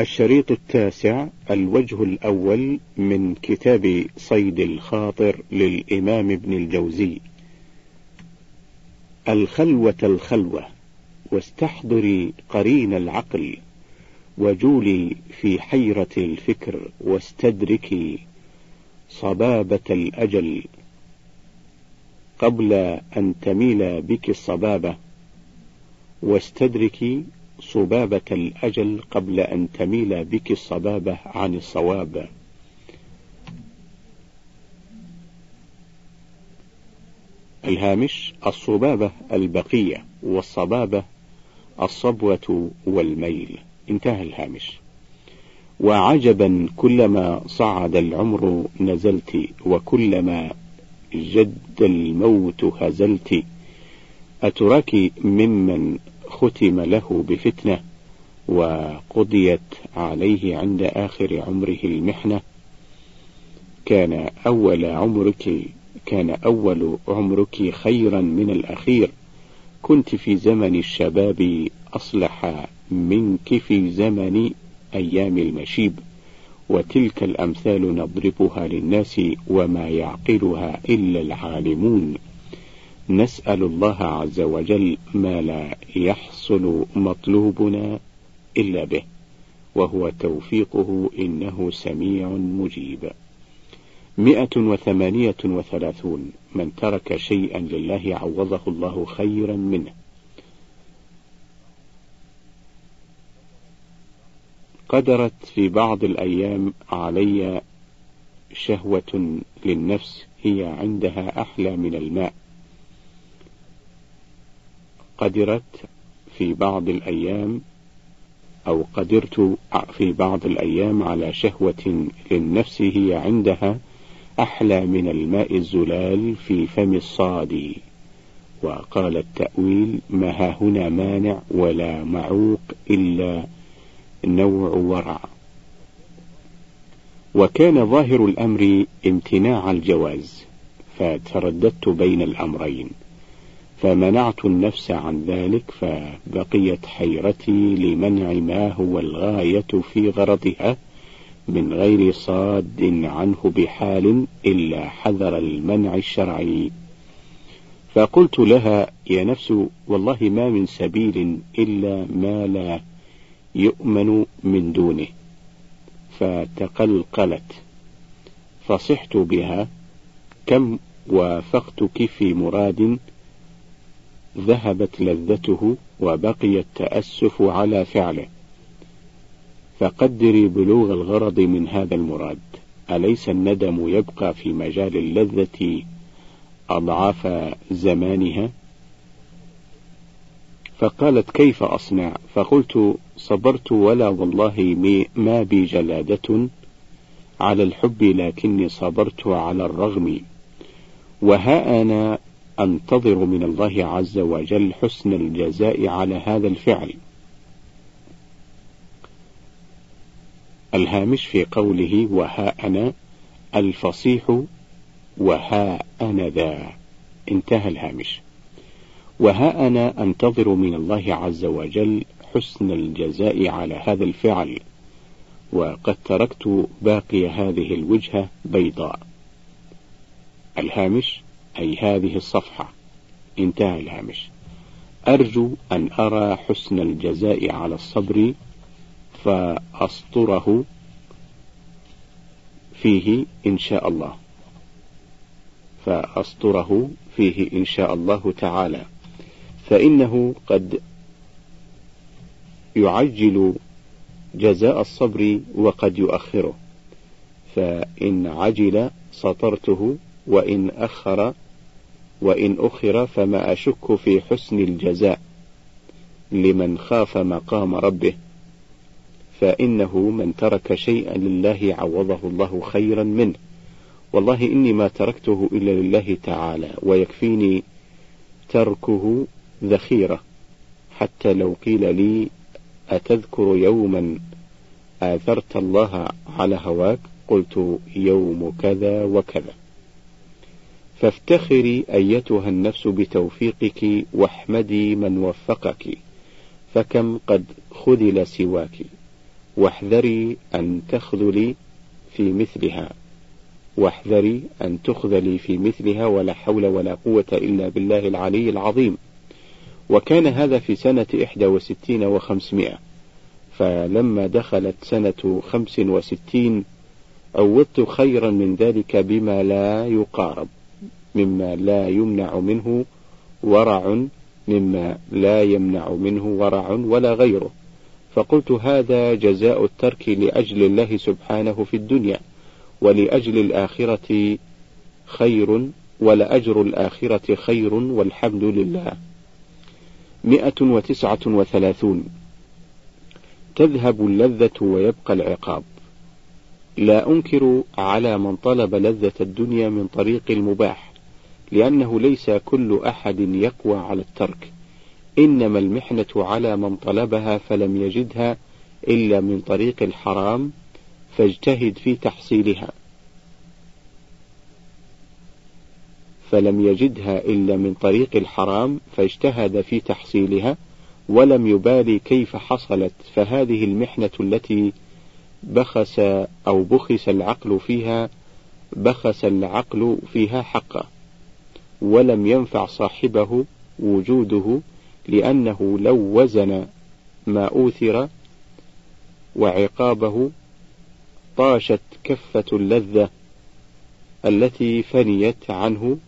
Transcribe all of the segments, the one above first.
الشريط التاسع الوجه الأول من كتاب صيد الخاطر للإمام ابن الجوزي. الخلوة الخلوة واستحضري قرين العقل وجولي في حيرة الفكر واستدركي صبابة الأجل. قبل أن تميل بك الصبابة واستدركي صبابة الأجل قبل أن تميل بك الصبابة عن الصواب. الهامش الصبابة البقية والصبابة الصبوة والميل. انتهى الهامش. وعجبا كلما صعد العمر نزلت وكلما جد الموت هزلت. أتراك ممن ختم له بفتنة وقضيت عليه عند آخر عمره المحنة. كان أول عمرك كان أول عمرك خيرا من الأخير. كنت في زمن الشباب أصلح منك في زمن أيام المشيب وتلك الأمثال نضربها للناس وما يعقلها إلا العالمون. نسأل الله عز وجل ما لا يحصل مطلوبنا إلا به وهو توفيقه إنه سميع مجيب. مئة وثمانية وثلاثون من ترك شيئا لله عوضه الله خيرا منه. قدرت في بعض الأيام علي شهوة للنفس هي عندها أحلى من الماء. قدرت في بعض الأيام أو قدرت في بعض الأيام على شهوة للنفس هي عندها أحلى من الماء الزلال في فم الصاد. وقال التأويل ما ها هنا مانع ولا معوق إلا نوع ورع. وكان ظاهر الأمر امتناع الجواز فترددت بين الأمرين. فمنعت النفس عن ذلك فبقيت حيرتي لمنع ما هو الغاية في غرضها من غير صاد عنه بحال إلا حذر المنع الشرعي. فقلت لها يا نفس والله ما من سبيل إلا ما لا يؤمن من دونه. فتقلقلت. فصحت بها كم وافقتك في مراد ذهبت لذته وبقي التأسف على فعله. فقدري بلوغ الغرض من هذا المراد. أليس الندم يبقى في مجال اللذة أضعاف زمانها؟ فقالت كيف أصنع؟ فقلت صبرت ولا والله ما بي جلادة على الحب لكني صبرت على الرغم. وها أنا أنتظر من الله عز وجل حسن الجزاء على هذا الفعل. الهامش في قوله وها أنا الفصيح وها أنا ذا انتهى الهامش. وها أنا أنتظر من الله عز وجل حسن الجزاء على هذا الفعل وقد تركت باقي هذه الوجهة بيضاء. الهامش أي هذه الصفحة. انتهى الهامش. أرجو أن أرى حسن الجزاء على الصبر فأسطره فيه إن شاء الله. فأسطره فيه إن شاء الله تعالى. فإنه قد يعجل جزاء الصبر وقد يؤخره. فإن عجل سطرته وإن أخر وإن أخر فما أشك في حسن الجزاء لمن خاف مقام ربه فإنه من ترك شيئا لله عوضه الله خيرا منه. والله إني ما تركته إلا لله تعالى ويكفيني تركه ذخيرة. حتى لو قيل لي أتذكر يوما آثرت الله على هواك قلت يوم كذا وكذا. فافتخري أيتها النفس بتوفيقك واحمدي من وفقك فكم قد خذل سواك واحذري أن تخذلي في مثلها واحذري أن تخذلي في مثلها ولا حول ولا قوة إلا بالله العلي العظيم. وكان هذا في سنة إحدى وستين وخمسمائة فلما دخلت سنة خمس وستين عوضت خيرا من ذلك بما لا يقارب. مما لا يمنع منه ورع مما لا يمنع منه ورع ولا غيره. فقلت هذا جزاء الترك لأجل الله سبحانه في الدنيا ولأجل الآخرة خير ولأجر الآخرة خير والحمد لله. مئة وتسعة وثلاثون. تذهب اللذة ويبقى العقاب. لا أنكر على من طلب لذة الدنيا من طريق المباح. لأنه ليس كل أحد يقوى على الترك إنما المحنة على من طلبها فلم يجدها إلا من طريق الحرام فاجتهد في تحصيلها. فلم يجدها إلا من طريق الحرام فاجتهد في تحصيلها ولم يبالي كيف حصلت. فهذه المحنة التي بخس أو بخس العقل فيها بخس العقل فيها حقه ولم ينفع صاحبه وجوده لأنه لو وزن ما أوثر وعقابه طاشت كفة اللذة التي فنيت عنه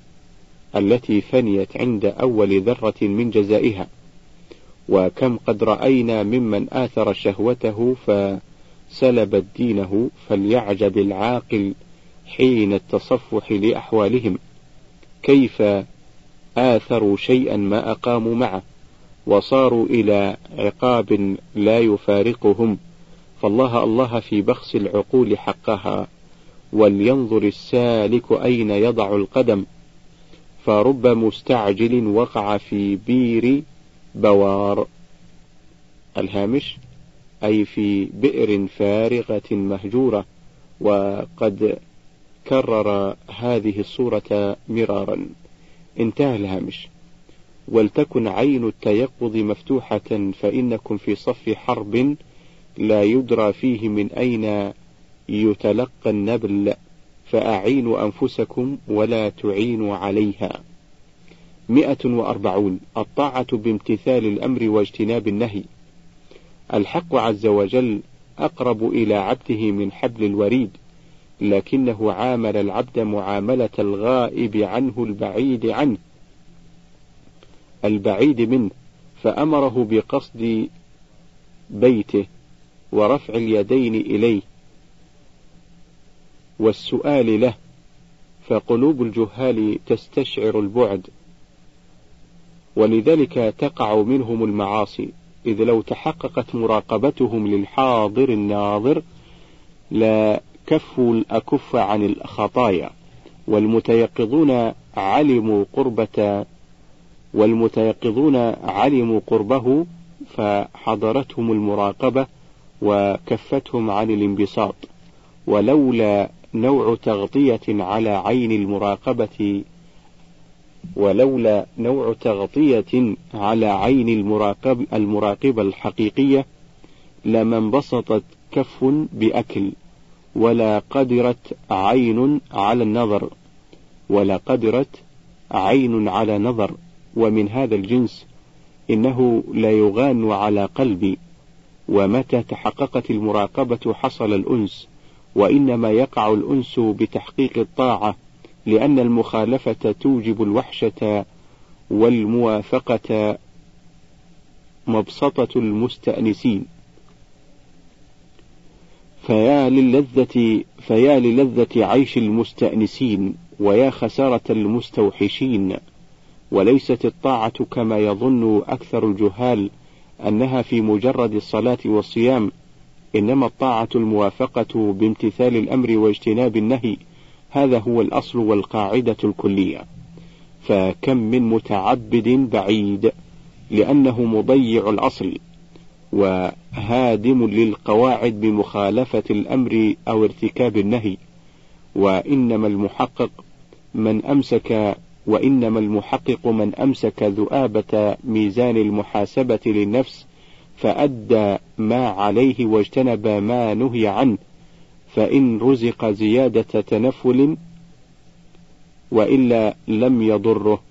التي فنيت عند أول ذرة من جزائها. وكم قد رأينا ممن آثر شهوته فسلبت دينه فليعجب العاقل حين التصفح لأحوالهم. كيف آثروا شيئا ما أقاموا معه وصاروا إلى عقاب لا يفارقهم فالله الله في بخس العقول حقها ولينظر السالك أين يضع القدم فرب مستعجل وقع في بير بوار. الهامش أي في بئر فارغة مهجورة وقد كرر هذه الصورة مرارا. انتهى الهامش. ولتكن عين التيقظ مفتوحة فإنكم في صف حرب لا يدرى فيه من أين يتلقى النبل فأعينوا أنفسكم ولا تعينوا عليها. مئة وأربعون. الطاعة بامتثال الأمر واجتناب النهي. الحق عز وجل أقرب إلى عبده من حبل الوريد. لكنه عامل العبد معاملة الغائب عنه البعيد عنه البعيد منه فأمره بقصد بيته ورفع اليدين إليه. والسؤال له فقلوب الجهال تستشعر البعد ولذلك تقع منهم المعاصي إذ لو تحققت مراقبتهم للحاضر الناظر لا كفوا الأكف عن الخطايا والمتيقظون علموا قربة والمتيقظون علموا قربه فحضرتهم المراقبة وكفتهم عن الانبساط. ولولا نوع تغطية على عين المراقبة ولولا نوع تغطية على عين المراقب المراقبة الحقيقية لما انبسطت كف بأكل. ولا قدرت عين على النظر ولا قدرت عين على نظر ومن هذا الجنس إنه لا يغان على قلبي ومتى تحققت المراقبة حصل الأنس وإنما يقع الأنس بتحقيق الطاعة لأن المخالفة توجب الوحشة والموافقة مبسطة المستأنسين. فيا للذة فيا للذة عيش المستأنسين ويا خسارة المستوحشين. وليست الطاعة كما يظن أكثر الجهال أنها في مجرد الصلاة والصيام إنما الطاعة الموافقة بامتثال الأمر واجتناب النهي. هذا هو الأصل والقاعدة الكلية. فكم من متعبد بعيد لأنه مضيع الأصل. وهادم للقواعد بمخالفة الأمر أو ارتكاب النهي وإنما المحقق من أمسك وإنما المحقق من أمسك ذؤابة ميزان المحاسبة للنفس فأدى ما عليه واجتنب ما نهي عنه فإن رزق زيادة تنفل وإلا لم يضره.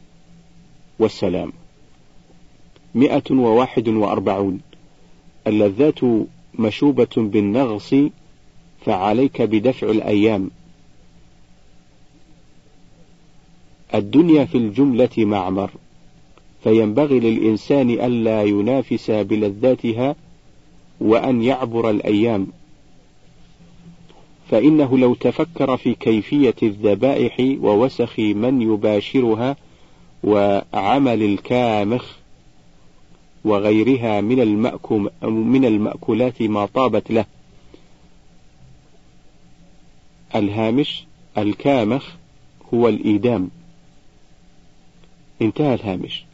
والسلام. مئة وواحد وأربعون. اللذات مشوبة بالنغص فعليك بدفع الأيام. الدنيا في الجملة معمر فينبغي للإنسان ألا ينافس بلذاتها وأن يعبر الأيام. فإنه لو تفكر في كيفية الذبائح ووسخ من يباشرها وعمل الكامخ وغيرها من من المأكولات ما طابت له. الهامش الكامخ هو الإيدام. انتهى الهامش.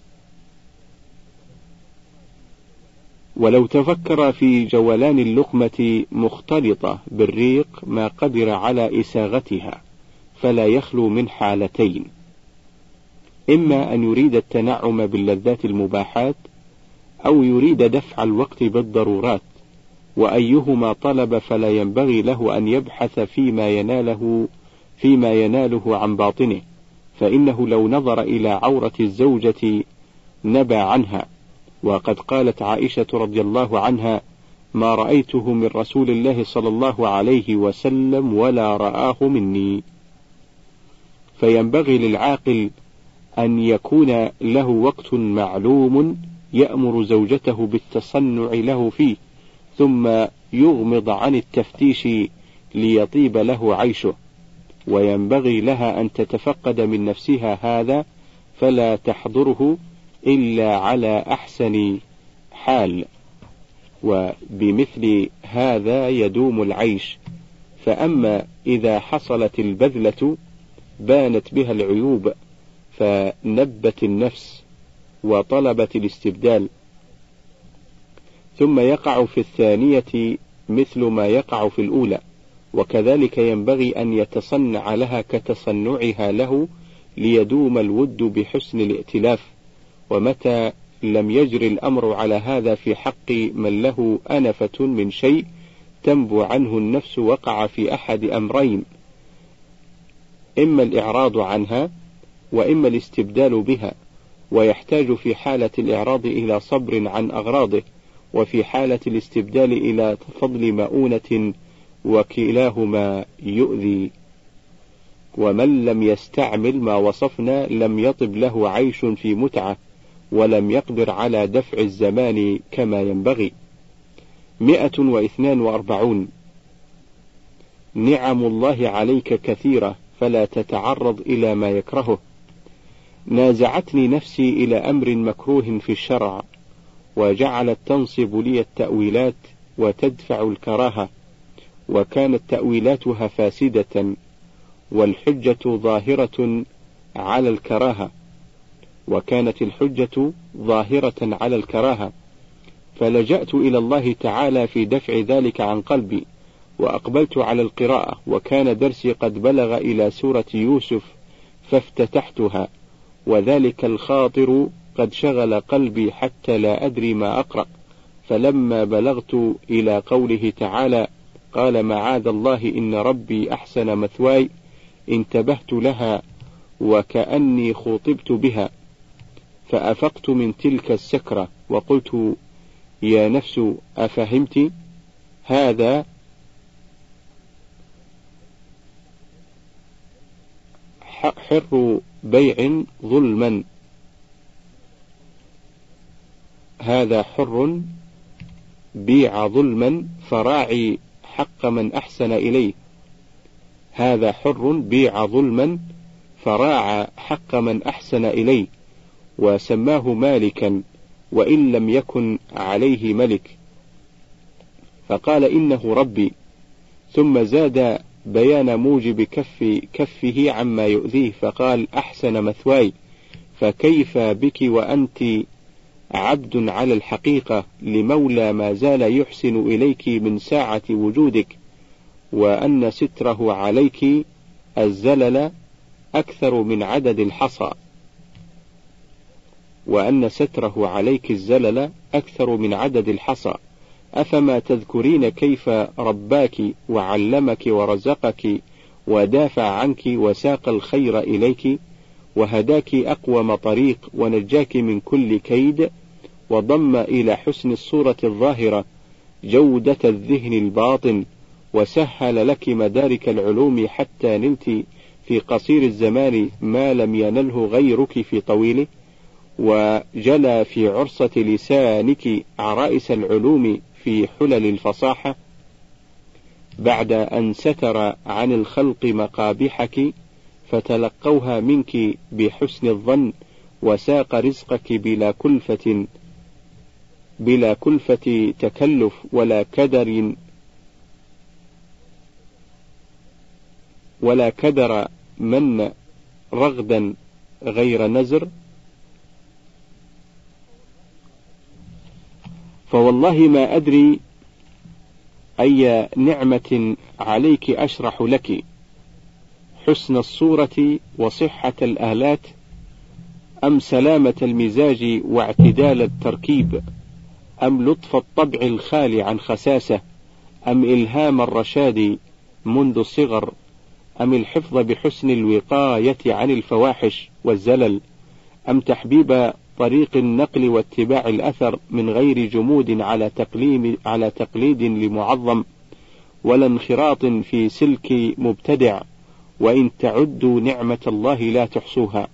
ولو تفكر في جولان اللقمة مختلطة بالريق ما قدر على إساغتها فلا يخلو من حالتين. إما أن يريد التنعم باللذات المباحات أو يريد دفع الوقت بالضرورات وأيهما طلب فلا ينبغي له أن يبحث فيما يناله فيما يناله عن باطنه فإنه لو نظر إلى عورة الزوجة نبى عنها. وقد قالت عائشة رضي الله عنها ما رأيته من رسول الله صلى الله عليه وسلم ولا رآه مني. فينبغي للعاقل أن يكون له وقت معلوم يأمر زوجته بالتصنع له فيه ثم يغمض عن التفتيش ليطيب له عيشه. وينبغي لها أن تتفقد من نفسها هذا فلا تحضره إلا على أحسن حال. وبمثل هذا يدوم العيش. فأما إذا حصلت البذلة بانت بها العيوب فنبت النفس. وطلبت الاستبدال. ثم يقع في الثانية مثل ما يقع في الأولى وكذلك ينبغي أن يتصنع لها كتصنعها له ليدوم الود بحسن الائتلاف. ومتى لم يجر الأمر على هذا في حق من له أنفة من شيء تنبو عنه النفس وقع في أحد أمرين إما الإعراض عنها وإما الاستبدال بها. ويحتاج في حالة الإعراض إلى صبر عن أغراضه وفي حالة الاستبدال إلى فضل مؤونة وكلاهما يؤذي. ومن لم يستعمل ما وصفنا لم يطب له عيش في متعة ولم يقدر على دفع الزمان كما ينبغي. مئة واثنان وأربعون. نعم الله عليك كثيرة فلا تتعرض إلى ما يكرهه. نازعتني نفسي إلى أمر مكروه في الشرع وجعلت تنصب لي التأويلات وتدفع الكراهة وكانت تأويلاتها فاسدة والحجة ظاهرة على الكراهة وكانت الحجة ظاهرة على الكراهة فلجأت إلى الله تعالى في دفع ذلك عن قلبي وأقبلت على القراءة وكان درسي قد بلغ إلى سورة يوسف فافتتحتها. وذلك الخاطر قد شغل قلبي حتى لا أدري ما أقرأ. فلما بلغت إلى قوله تعالى قال معاذ الله إن ربي أحسن مثواي انتبهت لها وكأني خطبت بها فأفقت من تلك السكرة وقلت يا نفس أفهمت؟ هذا حر بيع ظلما. هذا حر بيع ظلما فراعي حق من أحسن إليه. هذا حر بيع ظلما فراعى حق من أحسن إليه. وسماه مالكا وإن لم يكن عليه ملك. فقال إنه ربي. ثم زاد بيان موجب كف كفه عما يؤذيه فقال أحسن مثواي فكيف بك وأنت عبد على الحقيقة؟ لمولى ما زال يحسن إليك من ساعة وجودك وأن ستره عليك الزلل أكثر من عدد الحصى وأن ستره عليك الزلل أكثر من عدد الحصى. أفما تذكرين كيف رباك وعلمك ورزقك ودافع عنك وساق الخير إليك وهداك أقوم طريق ونجاك من كل كيد وضم إلى حسن الصورة الظاهرة جودة الذهن الباطن وسهل لك مدارك العلوم حتى نلت في قصير الزمان ما لم ينله غيرك في طويله وجلى في عرصة لسانك عرائس العلوم في حلل الفصاحة بعد أن ستر عن الخلق مقابحك فتلقوها منك بحسن الظن وساق رزقك بلا كلفة بلا كلفة تكلف ولا كدر ولا كدر من رغدا غير نزر. فوالله ما أدري أي نعمة عليك أشرح لك. حسن الصورة وصحة الآلات أم سلامة المزاج واعتدال التركيب أم لطف الطبع الخالي عن خساسة أم إلهام الرشاد منذ الصغر أم الحفظ بحسن الوقاية عن الفواحش والزلل أم تحبيب طريق النقل واتباع الأثر من غير جمود على تقليم على تقليد لمعظم ولا انخراط في سلك مبتدع وإن تعدوا نعمة الله لا تحصوها.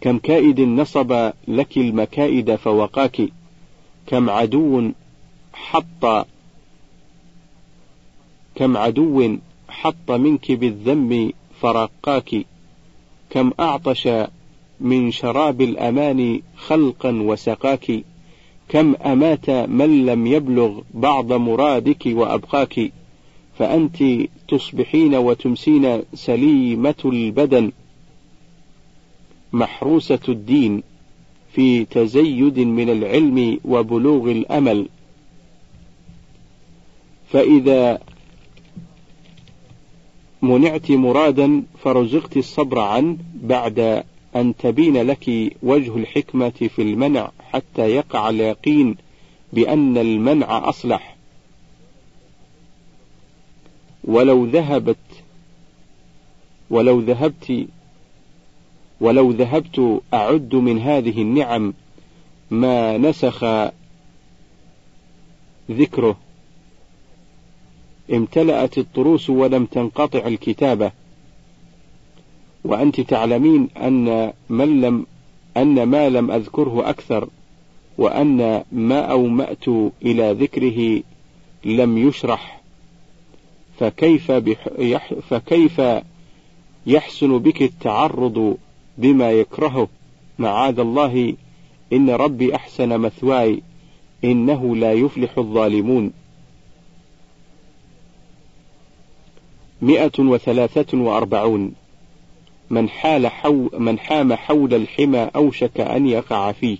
كم كائد نصب لك المكائد فوقاك كم عدو حط كم عدو حط منك بالذم فرقاك كم أعطش من شراب الأمان خلقا وسقاك كم أمات من لم يبلغ بعض مرادك وأبقاك فأنت تصبحين وتمسين سليمة البدن. محروسة الدين في تزيد من العلم وبلوغ الأمل. فإذا منعت مرادا فرزقت الصبر عنه بعد أن تبين لك وجه الحكمة في المنع حتى يقع اليقين بأن المنع أصلح. ولو ذهبت ولو ذهبت ولو ذهبت أعد من هذه النعم ما نسخ ذكره. امتلأت الطروس ولم تنقطع الكتابة. وأنت تعلمين أن من لم أن ما لم أذكره أكثر وأن ما أومأت إلى ذكره لم يشرح. فكيف فكيف يحسن بك التعرض بما يكرهه؟ معاذ الله إن ربي أحسن مثواي إنه لا يفلح الظالمون. مئة وثلاثة وأربعون. من حال حو من حام حول الحمى أوشك أن يقع فيه.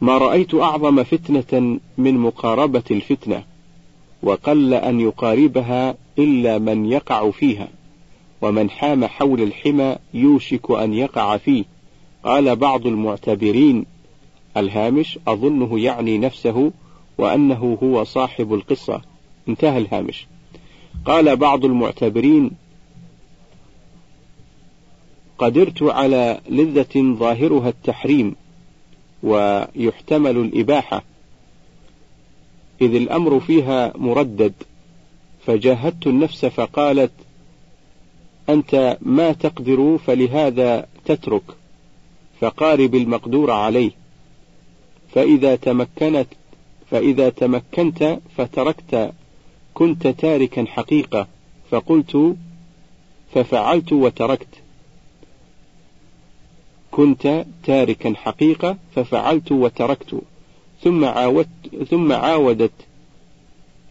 ما رأيت أعظم فتنة من مقاربة الفتنة وقل أن يقاربها إلا من يقع فيها ومن حام حول الحمى يوشك أن يقع فيه. قال بعض المعتبرين الهامش أظنه يعني نفسه وأنه هو صاحب القصة. انتهى الهامش. قال بعض المعتبرين قدرت على لذة ظاهرها التحريم ويحتمل الإباحة إذ الأمر فيها مردد. فجاهدت النفس فقالت أنت ما تقدر فلهذا تترك فقارب المقدور عليه. فإذا تمكنت فإذا تمكنت فتركت كنت تاركا حقيقة. فقلت ففعلت وتركت. كنت تاركا حقيقة ففعلت وتركت. ثم عاودت ثم عاودت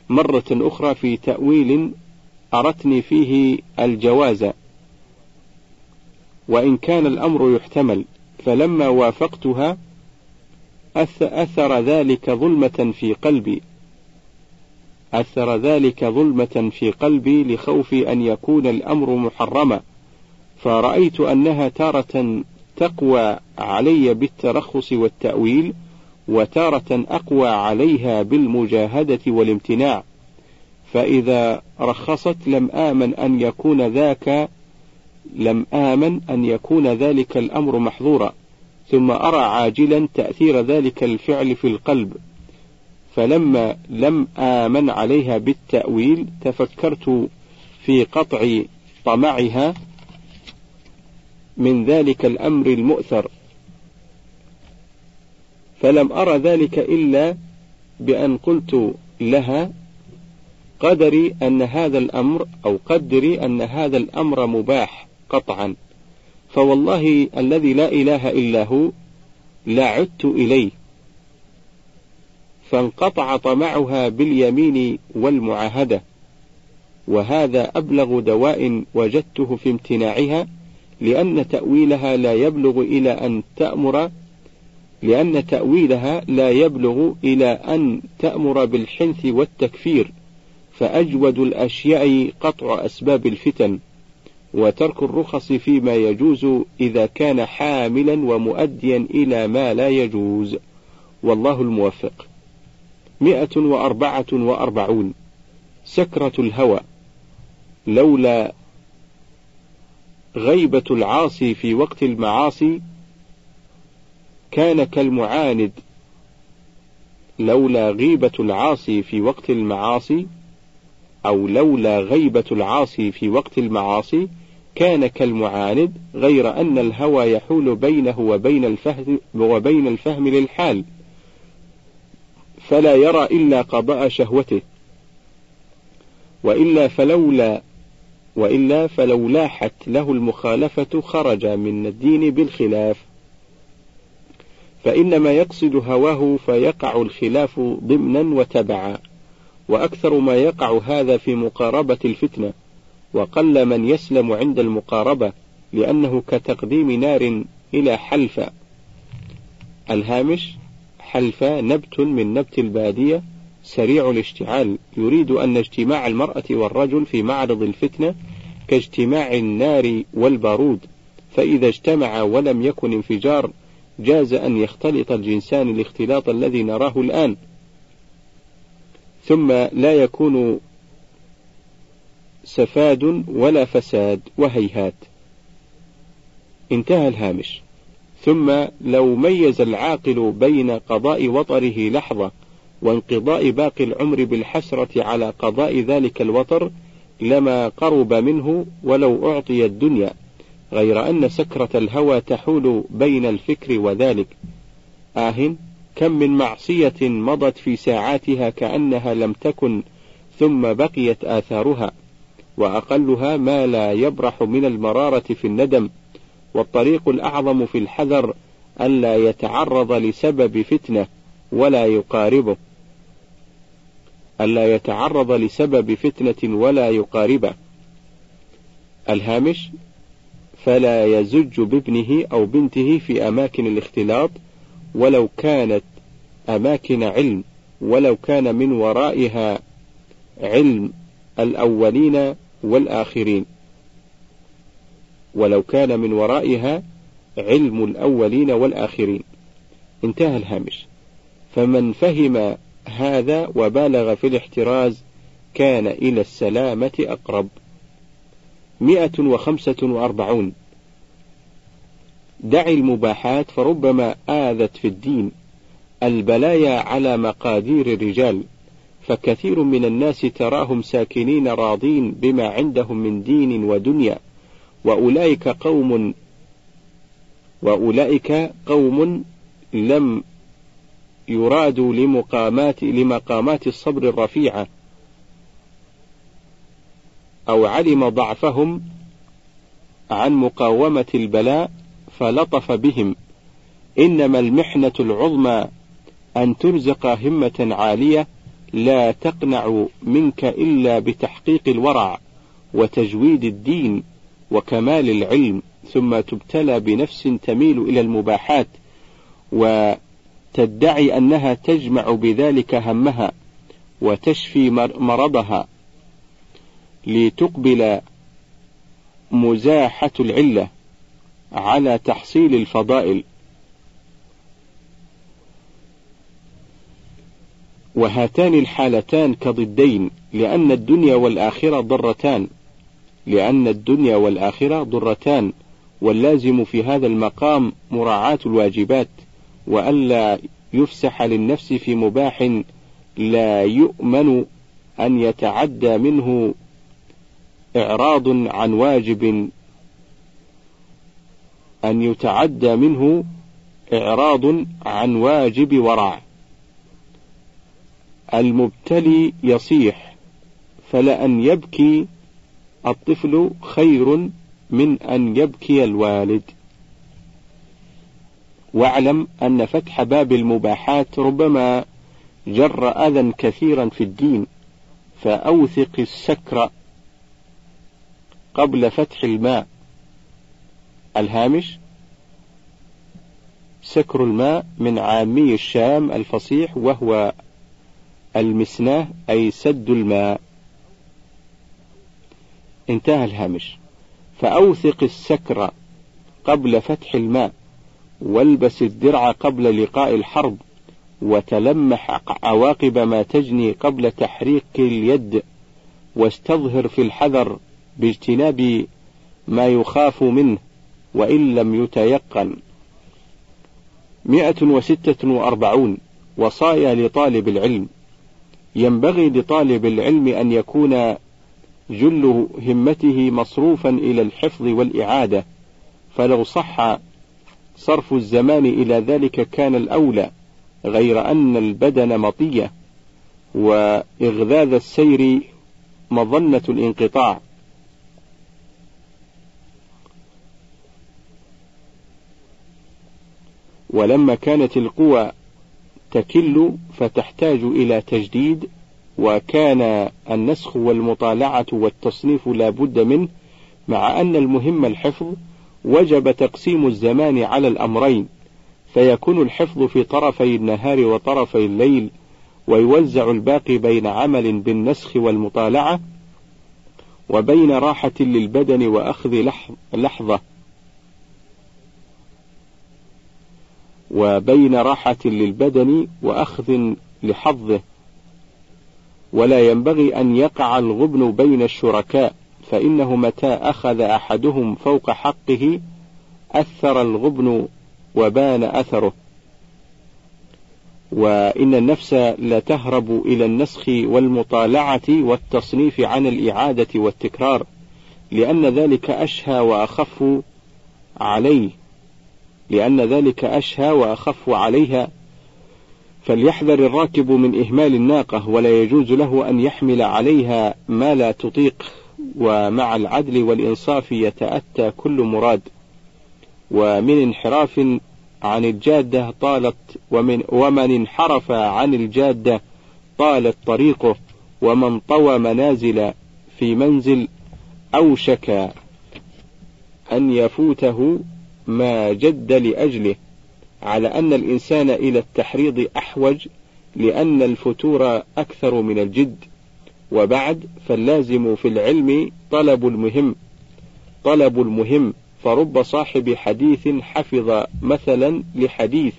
مرة أخرى في تأويل أرتني فيه الجواز. وإن كان الأمر يحتمل فلما وافقتها أثر ذلك ظلمة في قلبي. أثر ذلك ظلمة في قلبي لخوف أن يكون الأمر محرما. فرأيت أنها تارة تقوى علي بالترخص والتأويل وتارة أقوى عليها بالمجاهدة والامتناع. فإذا رخصت لم آمن أن يكون ذاك لم آمن أن يكون ذلك الأمر محظورا. ثم أرى عاجلا تأثير ذلك الفعل في القلب. فلما لم آمن عليها بالتأويل تفكرت في قطع طمعها من ذلك الأمر المؤثر. فلم أرى ذلك إلا بأن قلت لها قدري أن هذا الأمر أو قدري أن هذا الأمر مباح قطعا. فوالله الذي لا إله إلا هو لا عدت إليه. فانقطع طمعها باليمين والمعاهدة. وهذا أبلغ دواء وجدته في امتناعها. لأن تأويلها لا يبلغ إلى أن تأمر لأن تأويلها لا يبلغ إلى أن تأمر بالحنث والتكفير فأجود الأشياء قطع أسباب الفتن وترك الرخص فيما يجوز إذا كان حاملا ومؤديا إلى ما لا يجوز. والله الموفق. مئة وأربعة وأربعون. سكرة الهوى. لولا غيبة العاصي في وقت المعاصي كان كالمعاند. لولا غيبة العاصي في وقت المعاصي أو لولا غيبة العاصي في وقت المعاصي كان كالمعاند غير أن الهوى يحول بينه وبين الفهم وبين الفهم للحال. فلا يرى إلا قضاء شهوته. وإلا فلولا وإلا فلو لاحت له المخالفة خرج من الدين بالخلاف. فإنما يقصد هواه فيقع الخلاف ضمنا وتبعا. وأكثر ما يقع هذا في مقاربة الفتنة. وقل من يسلم عند المقاربة لأنه كتقديم نار إلى حلفة الهامش حلفة نبت من نبت البادية. سريع الاشتعال. يريد أن اجتماع المرأة والرجل في معرض الفتنة كاجتماع النار والبارود. فإذا اجتمع ولم يكن انفجار جاز أن يختلط الجنسان الاختلاط الذي نراه الآن. ثم لا يكون سفاد ولا فساد وهيهات. انتهى الهامش. ثم لو ميز العاقل بين قضاء وطره لحظة وانقضاء باقي العمر بالحسرة على قضاء ذلك الوطر لما قرب منه ولو أعطي الدنيا غير أن سكرة الهوى تحول بين الفكر وذلك. آه كم من معصية مضت في ساعاتها كأنها لم تكن ثم بقيت آثارها وأقلها ما لا يبرح من المرارة في الندم. والطريق الأعظم في الحذر ألا يتعرض لسبب فتنة ولا يقاربه. ألا يتعرض لسبب فتنة ولا يقاربه. الهامش فلا يزج بابنه أو بنته في أماكن الاختلاط ولو كانت أماكن علم ولو كان من ورائها علم الأولين والآخرين. ولو كان من ورائها علم الأولين والآخرين. انتهى الهامش. فمن فهم هذا وبالغ في الاحتراز كان إلى السلامة أقرب. مئة وخمسة وأربعون. دع المباحات فربما آذت في الدين البلايا على مقادير الرجال فكثير من الناس تراهم ساكنين راضين بما عندهم من دين ودنيا وأولئك قوم وأولئك قوم لم يرادوا لمقامات لمقامات الصبر الرفيعة. أو علم ضعفهم عن مقاومة البلاء فلطف بهم. إنما المحنة العظمى أن ترزق همة عالية لا تقنع منك إلا بتحقيق الورع وتجويد الدين وكمال العلم ثم تبتلى بنفس تميل إلى المباحات. وتدعي أنها تجمع بذلك همها وتشفي مرضها لتقبل مزاحة العلة على تحصيل الفضائل. وهاتان الحالتان كضدين لأن الدنيا والآخرة ضرتان. لأن الدنيا والآخرة ضرتان واللازم في هذا المقام مراعاة الواجبات. وألا يفسح للنفس في مباح لا يؤمن أن يتعدى منه إعراض عن واجب. أن يتعدى منه إعراض عن واجب ورع. المبتلي يصيح فلأن يبكي الطفل خير من أن يبكي الوالد. واعلم أن فتح باب المباحات ربما جر أذى كثيرا في الدين فأوثق السكر قبل فتح الماء. الهامش سكر الماء من عامي الشام الفصيح وهو المسناه أي سد الماء. انتهى الهامش. فأوثق السكر قبل فتح الماء. والبس الدرع قبل لقاء الحرب وتلمح عواقب ما تجني قبل تحريك اليد واستظهر في الحذر باجتناب ما يخاف منه وإن لم يتيقن. مئة وستة وأربعون وصايا لطالب العلم. ينبغي لطالب العلم أن يكون جل همته مصروفا إلى الحفظ والإعادة فلو صح صرف الزمان إلى ذلك كان الأولى غير أن البدن مطية وإغذاذ السير مظنة الانقطاع. ولما كانت القوى تكل فتحتاج إلى تجديد وكان النسخ والمطالعة والتصنيف لا بد منه مع أن المهم الحفظ وجب تقسيم الزمان على الأمرين فيكون الحفظ في طرفي النهار وطرفي الليل ويوزع الباقي بين عمل بالنسخ والمطالعة وبين راحة للبدن وأخذ لحظة وبين راحة للبدن وأخذ لحظه. ولا ينبغي أن يقع الغبن بين الشركاء. فإنه متى أخذ أحدهم فوق حقه أثر الغبن وبان أثره. وإن النفس لتهرب إلى النسخ والمطالعة والتصنيف عن الإعادة والتكرار لأن ذلك أشهى وأخف عليه. لأن ذلك أشهى وأخف عليها. فليحذر الراكب من إهمال الناقة ولا يجوز له أن يحمل عليها ما لا تطيق. ومع العدل والإنصاف يتأتى كل مراد. ومن انحراف عن الجادة طالت ومن ومن انحرف عن الجادة طالت طريقه ومن طوى منازل في منزل أوشك أن يفوته ما جد لأجله. على أن الإنسان إلى التحريض أحوج لأن الفتور أكثر من الجد. وبعد فاللازم في العلم طلب المهم. طلب المهم فرب صاحب حديث حفظ مثلا لحديث.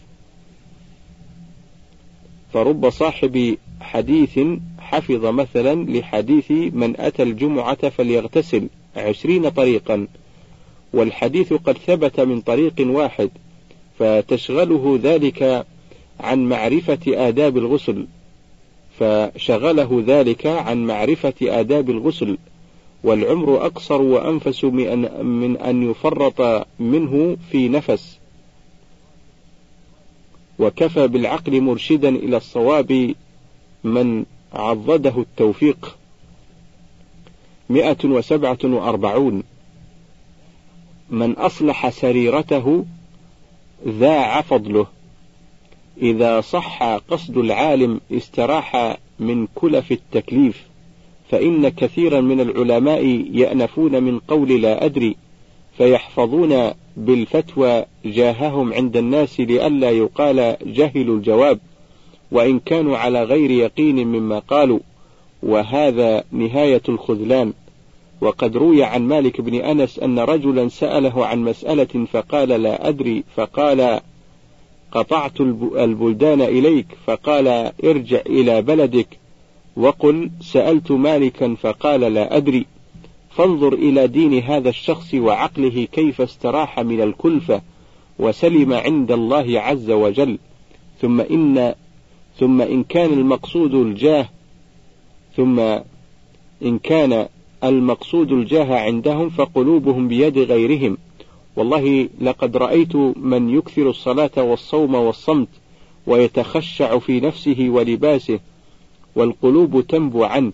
فرب صاحب حديث حفظ مثلا لحديث من أتى الجمعة فليغتسل عشرين طريقا. والحديث قد ثبت من طريق واحد فتشغله ذلك عن معرفة آداب الغسل. فشغله ذلك عن معرفة آداب الغسل والعمر أقصر وأنفس من أن يفرط منه في نفس. وكفى بالعقل مرشدا إلى الصواب من عضده التوفيق. مئة وسبعة وأربعون. من أصلح سريرته ذاع فضله. إذا صح قصد العالم استراح من كلف التكليف فإن كثيرا من العلماء يأنفون من قول لا أدري فيحفظون بالفتوى جاههم عند الناس لئلا يقال جهلوا الجواب وإن كانوا على غير يقين مما قالوا وهذا نهاية الخذلان. وقد روي عن مالك بن أنس أن رجلا سأله عن مسألة فقال لا أدري فقال قطعت البلدان إليك فقال ارجع إلى بلدك. وقل سألت مالكا فقال لا أدري. فانظر إلى دين هذا الشخص وعقله كيف استراح من الكلفة وسلم عند الله عز وجل. ثم إن ثم إن كان المقصود الجاه ثم إن كان المقصود الجاه عندهم فقلوبهم بيد غيرهم. والله لقد رأيت من يكثر الصلاة والصوم والصمت ويتخشع في نفسه ولباسه والقلوب تنبو عنه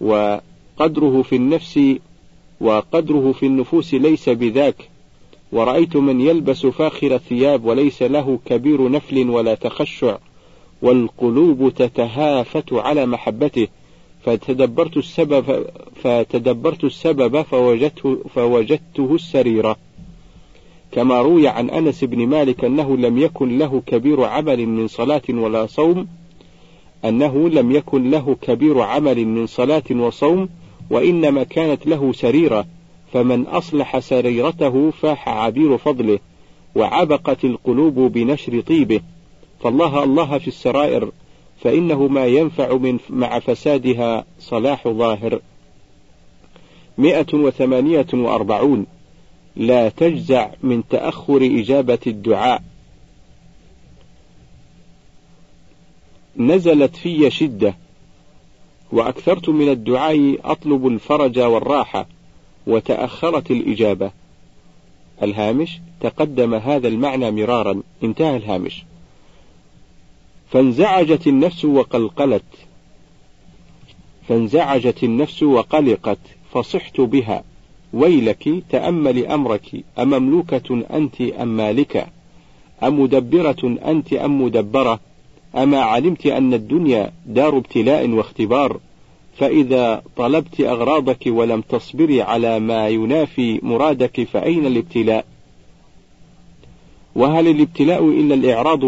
وقدره في النفس وقدره في النفوس ليس بذاك. ورأيت من يلبس فاخر الثياب وليس له كبير نفل ولا تخشع والقلوب تتهافت على محبته. فتدبرت السبب فتدبرت السبب فوجدته فوجدته السريرة. كما روي عن أنس بن مالك أنه لم يكن له كبير عمل من صلاة ولا صوم أنه لم يكن له كبير عمل من صلاة وصوم وإنما كانت له سريرة فمن أصلح سريرته فاح عبير فضله وعبقت القلوب بنشر طيبه. فالله الله في السرائر فإنه ما ينفع من مع فسادها صلاح ظاهر. مئة وثمانية وأربعون. لا تجزع من تأخر إجابة الدعاء. نزلت في شدة وأكثرت من الدعاء أطلب الفرج والراحة وتأخرت الإجابة. الهامش تقدم هذا المعنى مرارا. انتهى الهامش. فانزعجت النفس وقلقلت. فانزعجت النفس وقلقت فصحت بها. ويلك تأمل أمرك أمملوكة أنت أم مالكة أمدبرة أنت أم مدبرة؟ أما علمت أن الدنيا دار ابتلاء واختبار؟ فإذا طلبت أغراضك ولم تصبري على ما ينافي مرادك فأين الابتلاء؟ وهل الابتلاء إلا الإعراض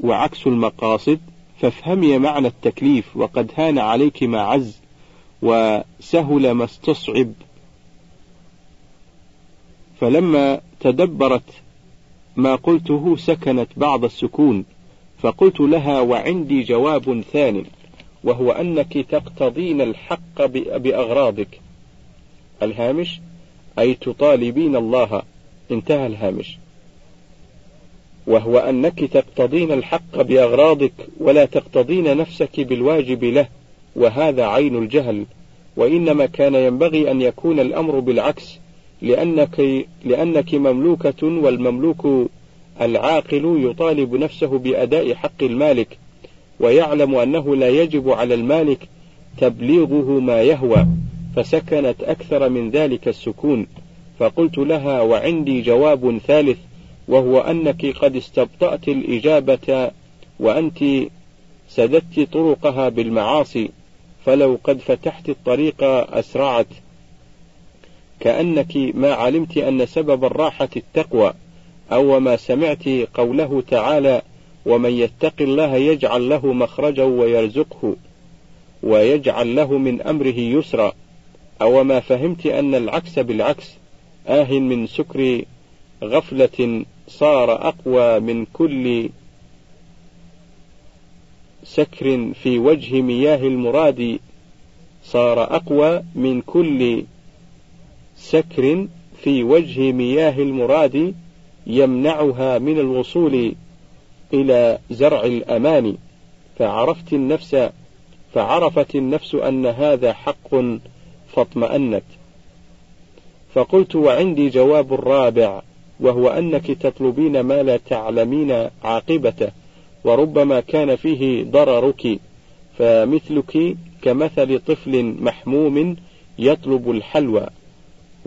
وعكس المقاصد؟ فافهمي معنى التكليف وقد هان عليك ما عز وسهل ما استصعب. فلما تدبرت ما قلته سكنت بعض السكون فقلت لها وعندي جواب ثان وهو أنك تقتضين الحق بأغراضك. الهامش أي تطالبين الله. انتهى الهامش. وهو أنك تقتضين الحق بأغراضك ولا تقتضين نفسك بالواجب له وهذا عين الجهل وإنما كان ينبغي أن يكون الأمر بالعكس. لأنك, لأنك مملوكة والمملوك العاقل يطالب نفسه بأداء حق المالك ويعلم أنه لا يجب على المالك تبليغه ما يهوى فسكنت أكثر من ذلك السكون. فقلت لها وعندي جواب ثالث وهو أنك قد استبطأت الإجابة وأنت سددت طرقها بالمعاصي فلو قد فتحت الطريق أسرعت كأنك ما علمت أن سبب الراحة التقوى أو ما سمعت قوله تعالى ومن يتق الله يجعل له مخرجا ويرزقه ويجعل له من أمره يسرا أو ما فهمت أن العكس بالعكس آه من سكر غفلة صار أقوى من كل سكر في وجه مياه المراد صار أقوى من كل سكر في وجه مياه المراد يمنعها من الوصول إلى زرع الأمان. فعرفت النفس فعرفت النفس أن هذا حق فاطمأنت. فقلت وعندي جواب رابع وهو أنك تطلبين ما لا تعلمين عاقبته وربما كان فيه ضررك. فمثلك كمثل طفل محموم يطلب الحلوى.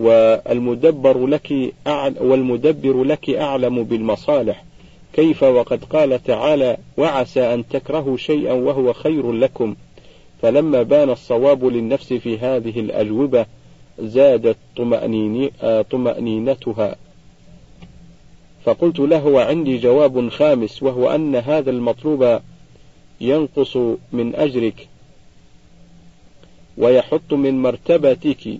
والمدبر لك والمدبر لك أعلم بالمصالح. كيف وقد قال تعالى وعسى أن تكرهوا شيئا وهو خير لكم. فلما بان الصواب للنفس في هذه الأجوبة زادت طمأنينتها. فقلت له وعندي جواب خامس وهو أن هذا المطلوب ينقص من أجرك ويحط من مرتبتك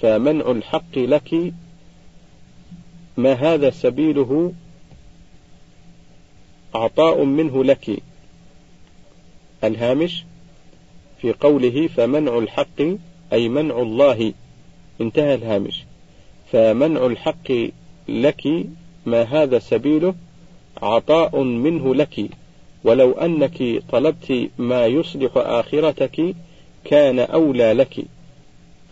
فمنع الحق لك ما هذا سبيله عطاء منه لك. الهامش في قوله فمنع الحق أي منع الله. انتهى الهامش. فمنع الحق لك ما هذا سبيله عطاء منه لك. ولو أنك طلبت ما يصلح آخرتك كان أولى لك.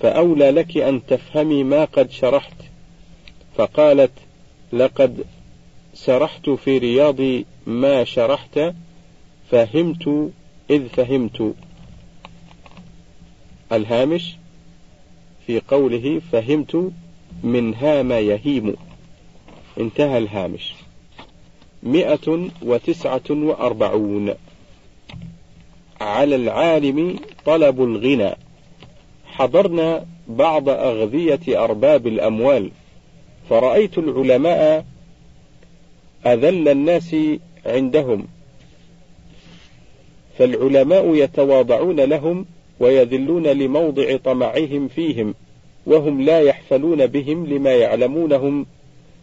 فأولى لك أن تفهمي ما قد شرحت. فقالت لقد سرحت في رياض ما شرحت فهمت إذ فهمت. الهامش في قوله فهمت من هام يهيم. انتهى الهامش. مئة وتسعة وأربعون. على العالم طلب الغنى. حضرنا بعض أغذية أرباب الأموال فرأيت العلماء أذل الناس عندهم فالعلماء يتواضعون لهم ويذلون لموضع طمعهم فيهم وهم لا يحفلون بهم لما يعلمونهم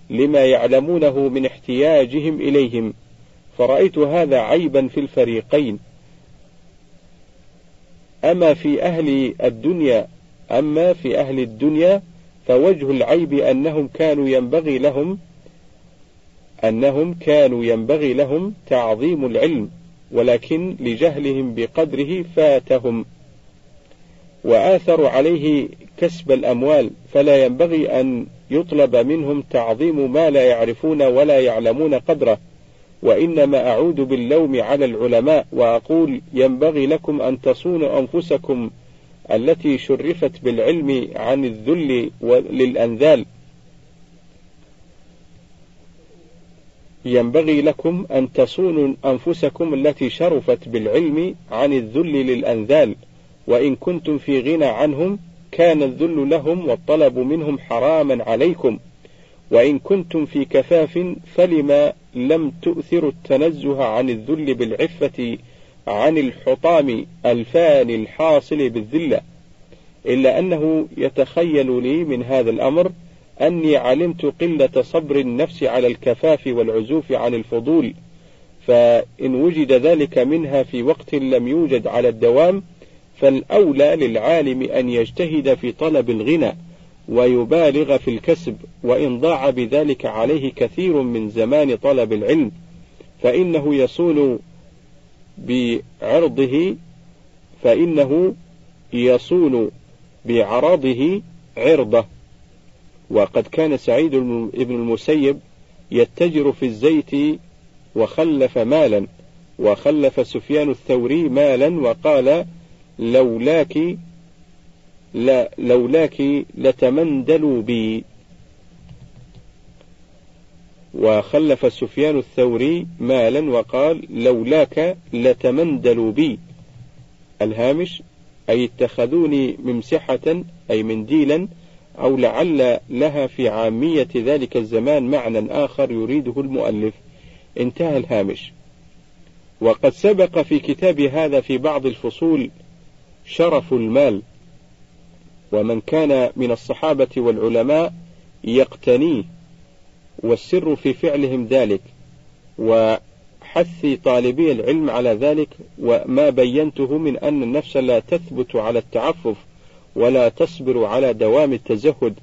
لما يعلمونه من احتياجهم إليهم فرأيت هذا عيبا في الفريقين. أما في أهل الدنيا أما في أهل الدنيا فوجه العيب أنهم كانوا ينبغي لهم أنهم كانوا ينبغي لهم تعظيم العلم ولكن لجهلهم بقدره فاتهم. وآثروا عليه كسب الأموال فلا ينبغي أن يطلب منهم تعظيم ما لا يعرفون ولا يعلمون قدره. وإنما أعود باللوم على العلماء وأقول ينبغي لكم أن تصونوا أنفسكم التي شرفت بالعلم عن الذل للأنذال. ينبغي لكم أن تصونوا أنفسكم التي شرفت بالعلم عن الذل للأنذال. وإن كنتم في غنى عنهم كان الذل لهم والطلب منهم حراما عليكم. وإن كنتم في كفاف فلما لم تؤثروا التنزه عن الذل بالعفة عن الحطام الفاني الحاصل بالذلة إلا أنه يتخيل لي من هذا الأمر أني علمت قلة صبر النفس على الكفاف والعزوف عن الفضول فإن وجد ذلك منها في وقت لم يوجد على الدوام فالأولى للعالم أن يجتهد في طلب الغنى. ويبالغ في الكسب وإن ضاع بذلك عليه كثير من زمان طلب العلم فإنه يصون بعرضه فإنه يصون بعرضه عرضه. وقد كان سعيد بن المسيب يتجر في الزيت وخلف مالا وخلف سفيان الثوري مالا وقال لولاك لا لولاك لتمندلوا بي. وخلف سفيان الثوري مالا وقال لولاك لتمندلوا بي. الهامش أي اتخذوني ممسحة أي منديلا أو لعل لها في عامية ذلك الزمان معنى آخر يريده المؤلف. انتهى الهامش. وقد سبق في كتاب هذا في بعض الفصول شرف المال. ومن كان من الصحابة والعلماء يقتنيه والسر في فعلهم ذلك وحث طالبي العلم على ذلك وما بينته من أن النفس لا تثبت على التعفف ولا تصبر على دوام التزهد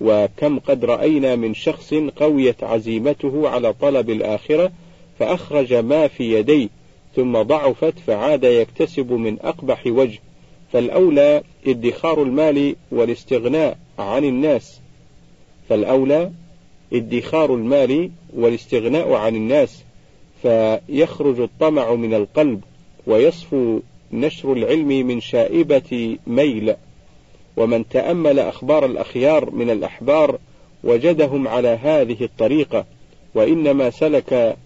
وكم قد رأينا من شخص قويت عزيمته على طلب الآخرة فأخرج ما في يديه ثم ضعفت فعاد يكتسب من أقبح وجه فالأولى ادخار المال والاستغناء عن الناس. فالأولى ادخار المال والاستغناء عن الناس. فيخرج الطمع من القلب ويصفو نشر العلم من شائبة ميل. ومن تأمل أخبار الأخيار من الأحبار وجدهم على هذه الطريقة. وإنما سلك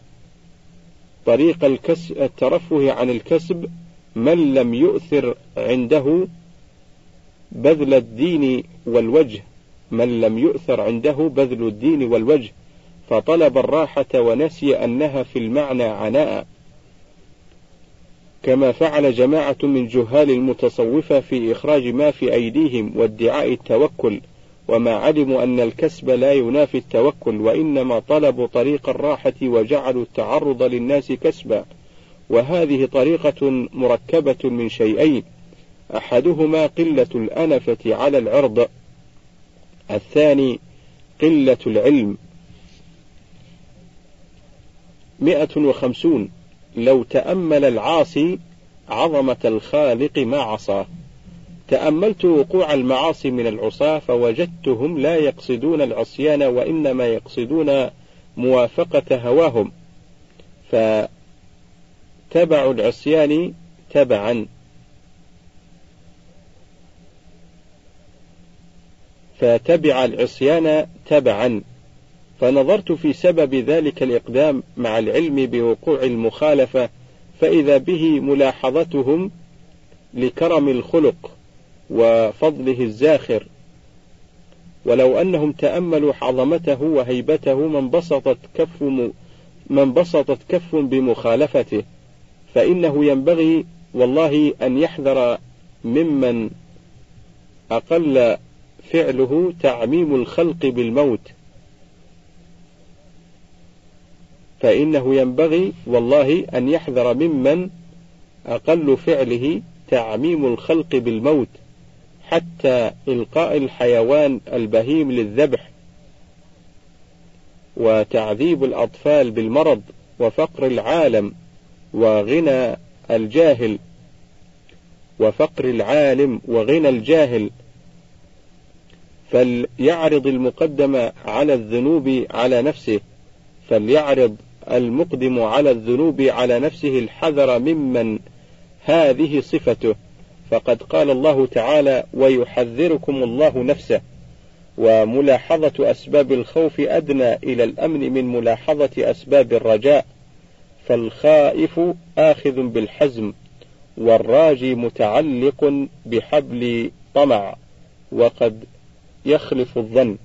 طريق الترفه عن الكسب من لم يؤثر عنده بذل الدين والوجه من لم يؤثر عنده بذل الدين والوجه فطلب الراحة ونسي أنها في المعنى عناء. كما فعل جماعة من جهال المتصوفة في إخراج ما في أيديهم وادعاء التوكل وما علموا أن الكسب لا ينافي التوكل وإنما طلبوا طريق الراحة وجعلوا التعرض للناس كسبا. وهذه طريقة مركبة من شيئين. أحدهما قلة الأنفة على العرض الثاني قلة العلم. مئة وخمسون. لو تأمل العاصي عظمة الخالق ما عصاه. تأملت وقوع المعاصي من العصاة فوجدتهم لا يقصدون العصيان وإنما يقصدون موافقة هواهم. فتبع العصيان تبعا. فتبع العصيان تبعا. فنظرت في سبب ذلك الإقدام مع العلم بوقوع المخالفة فإذا به ملاحظتهم لكرم الخلق وفضله الزاخر. ولو أنهم تأملوا عظمته وهيبته ما انبسطت كف ما انبسطت كف بمخالفته. فإنه ينبغي والله أن يحذر ممن أقل فعله تعميم الخلق بالموت. فإنه ينبغي والله أن يحذر ممن أقل فعله تعميم الخلق بالموت حتى إلقاء الحيوان البهيم للذبح وتعذيب الأطفال بالمرض وفقر العالم. وغنى الجاهل وفقر العالم وغنى الجاهل فليعرض المقدم على الذنوب على نفسه فليعرض المقدم على الذنوب على نفسه الحذر ممن هذه صفته. فقد قال الله تعالى ويحذركم الله نفسه وملاحظة أسباب الخوف أدنى إلى الأمن من ملاحظة أسباب الرجاء. فالخائف آخذ بالحزم والراجي متعلق بحبل طمع وقد يخلف الظن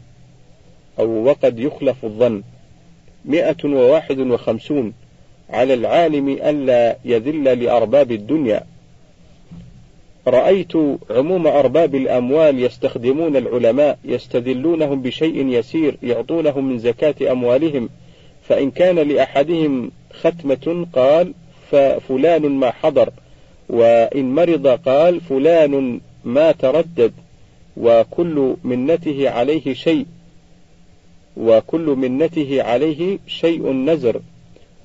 أو وقد يخلف الظن. مئة وواحد وخمسون على العالم ألا يذل لأرباب الدنيا. رأيت عموم أرباب الأموال يستخدمون العلماء يستدلونهم بشيء يسير يعطونهم من زكاة أموالهم فإن كان لأحدهم ختمة قال ففلان ما حضر وإن مرض قال فلان ما تردد وكل منته عليه شيء وكل منته عليه شيء نزر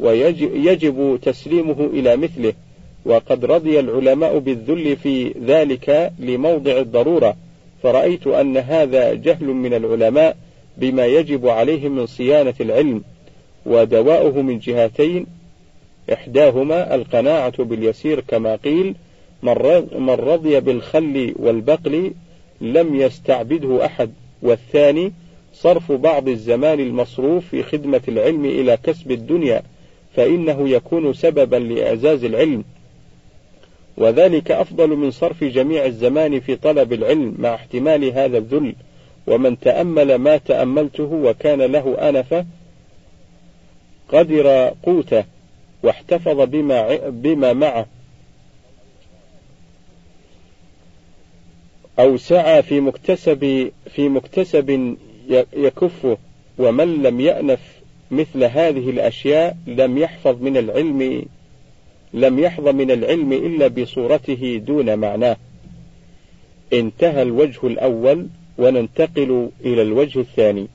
ويجب تسليمه إلى مثله وقد رضي العلماء بالذل في ذلك لموضع الضرورة فرأيت أن هذا جهل من العلماء بما يجب عليهم من صيانة العلم. ودواؤه من جهتين إحداهما القناعة باليسير كما قيل من رضي بالخل والبقل لم يستعبده أحد والثاني صرف بعض الزمان المصروف في خدمة العلم إلى كسب الدنيا فإنه يكون سببا لإعزاز العلم. وذلك أفضل من صرف جميع الزمان في طلب العلم مع احتمال هذا الذل ومن تأمل ما تأملته وكان له أنفة قدر قوته واحتفظ بما بما معه أو سعى في مكتسب في مكتسب يكفه ومن لم يأنف مثل هذه الأشياء لم يحفظ من العلم لم يحظ من العلم إلا بصورته دون معناه. انتهى الوجه الأول وننتقل إلى الوجه الثاني.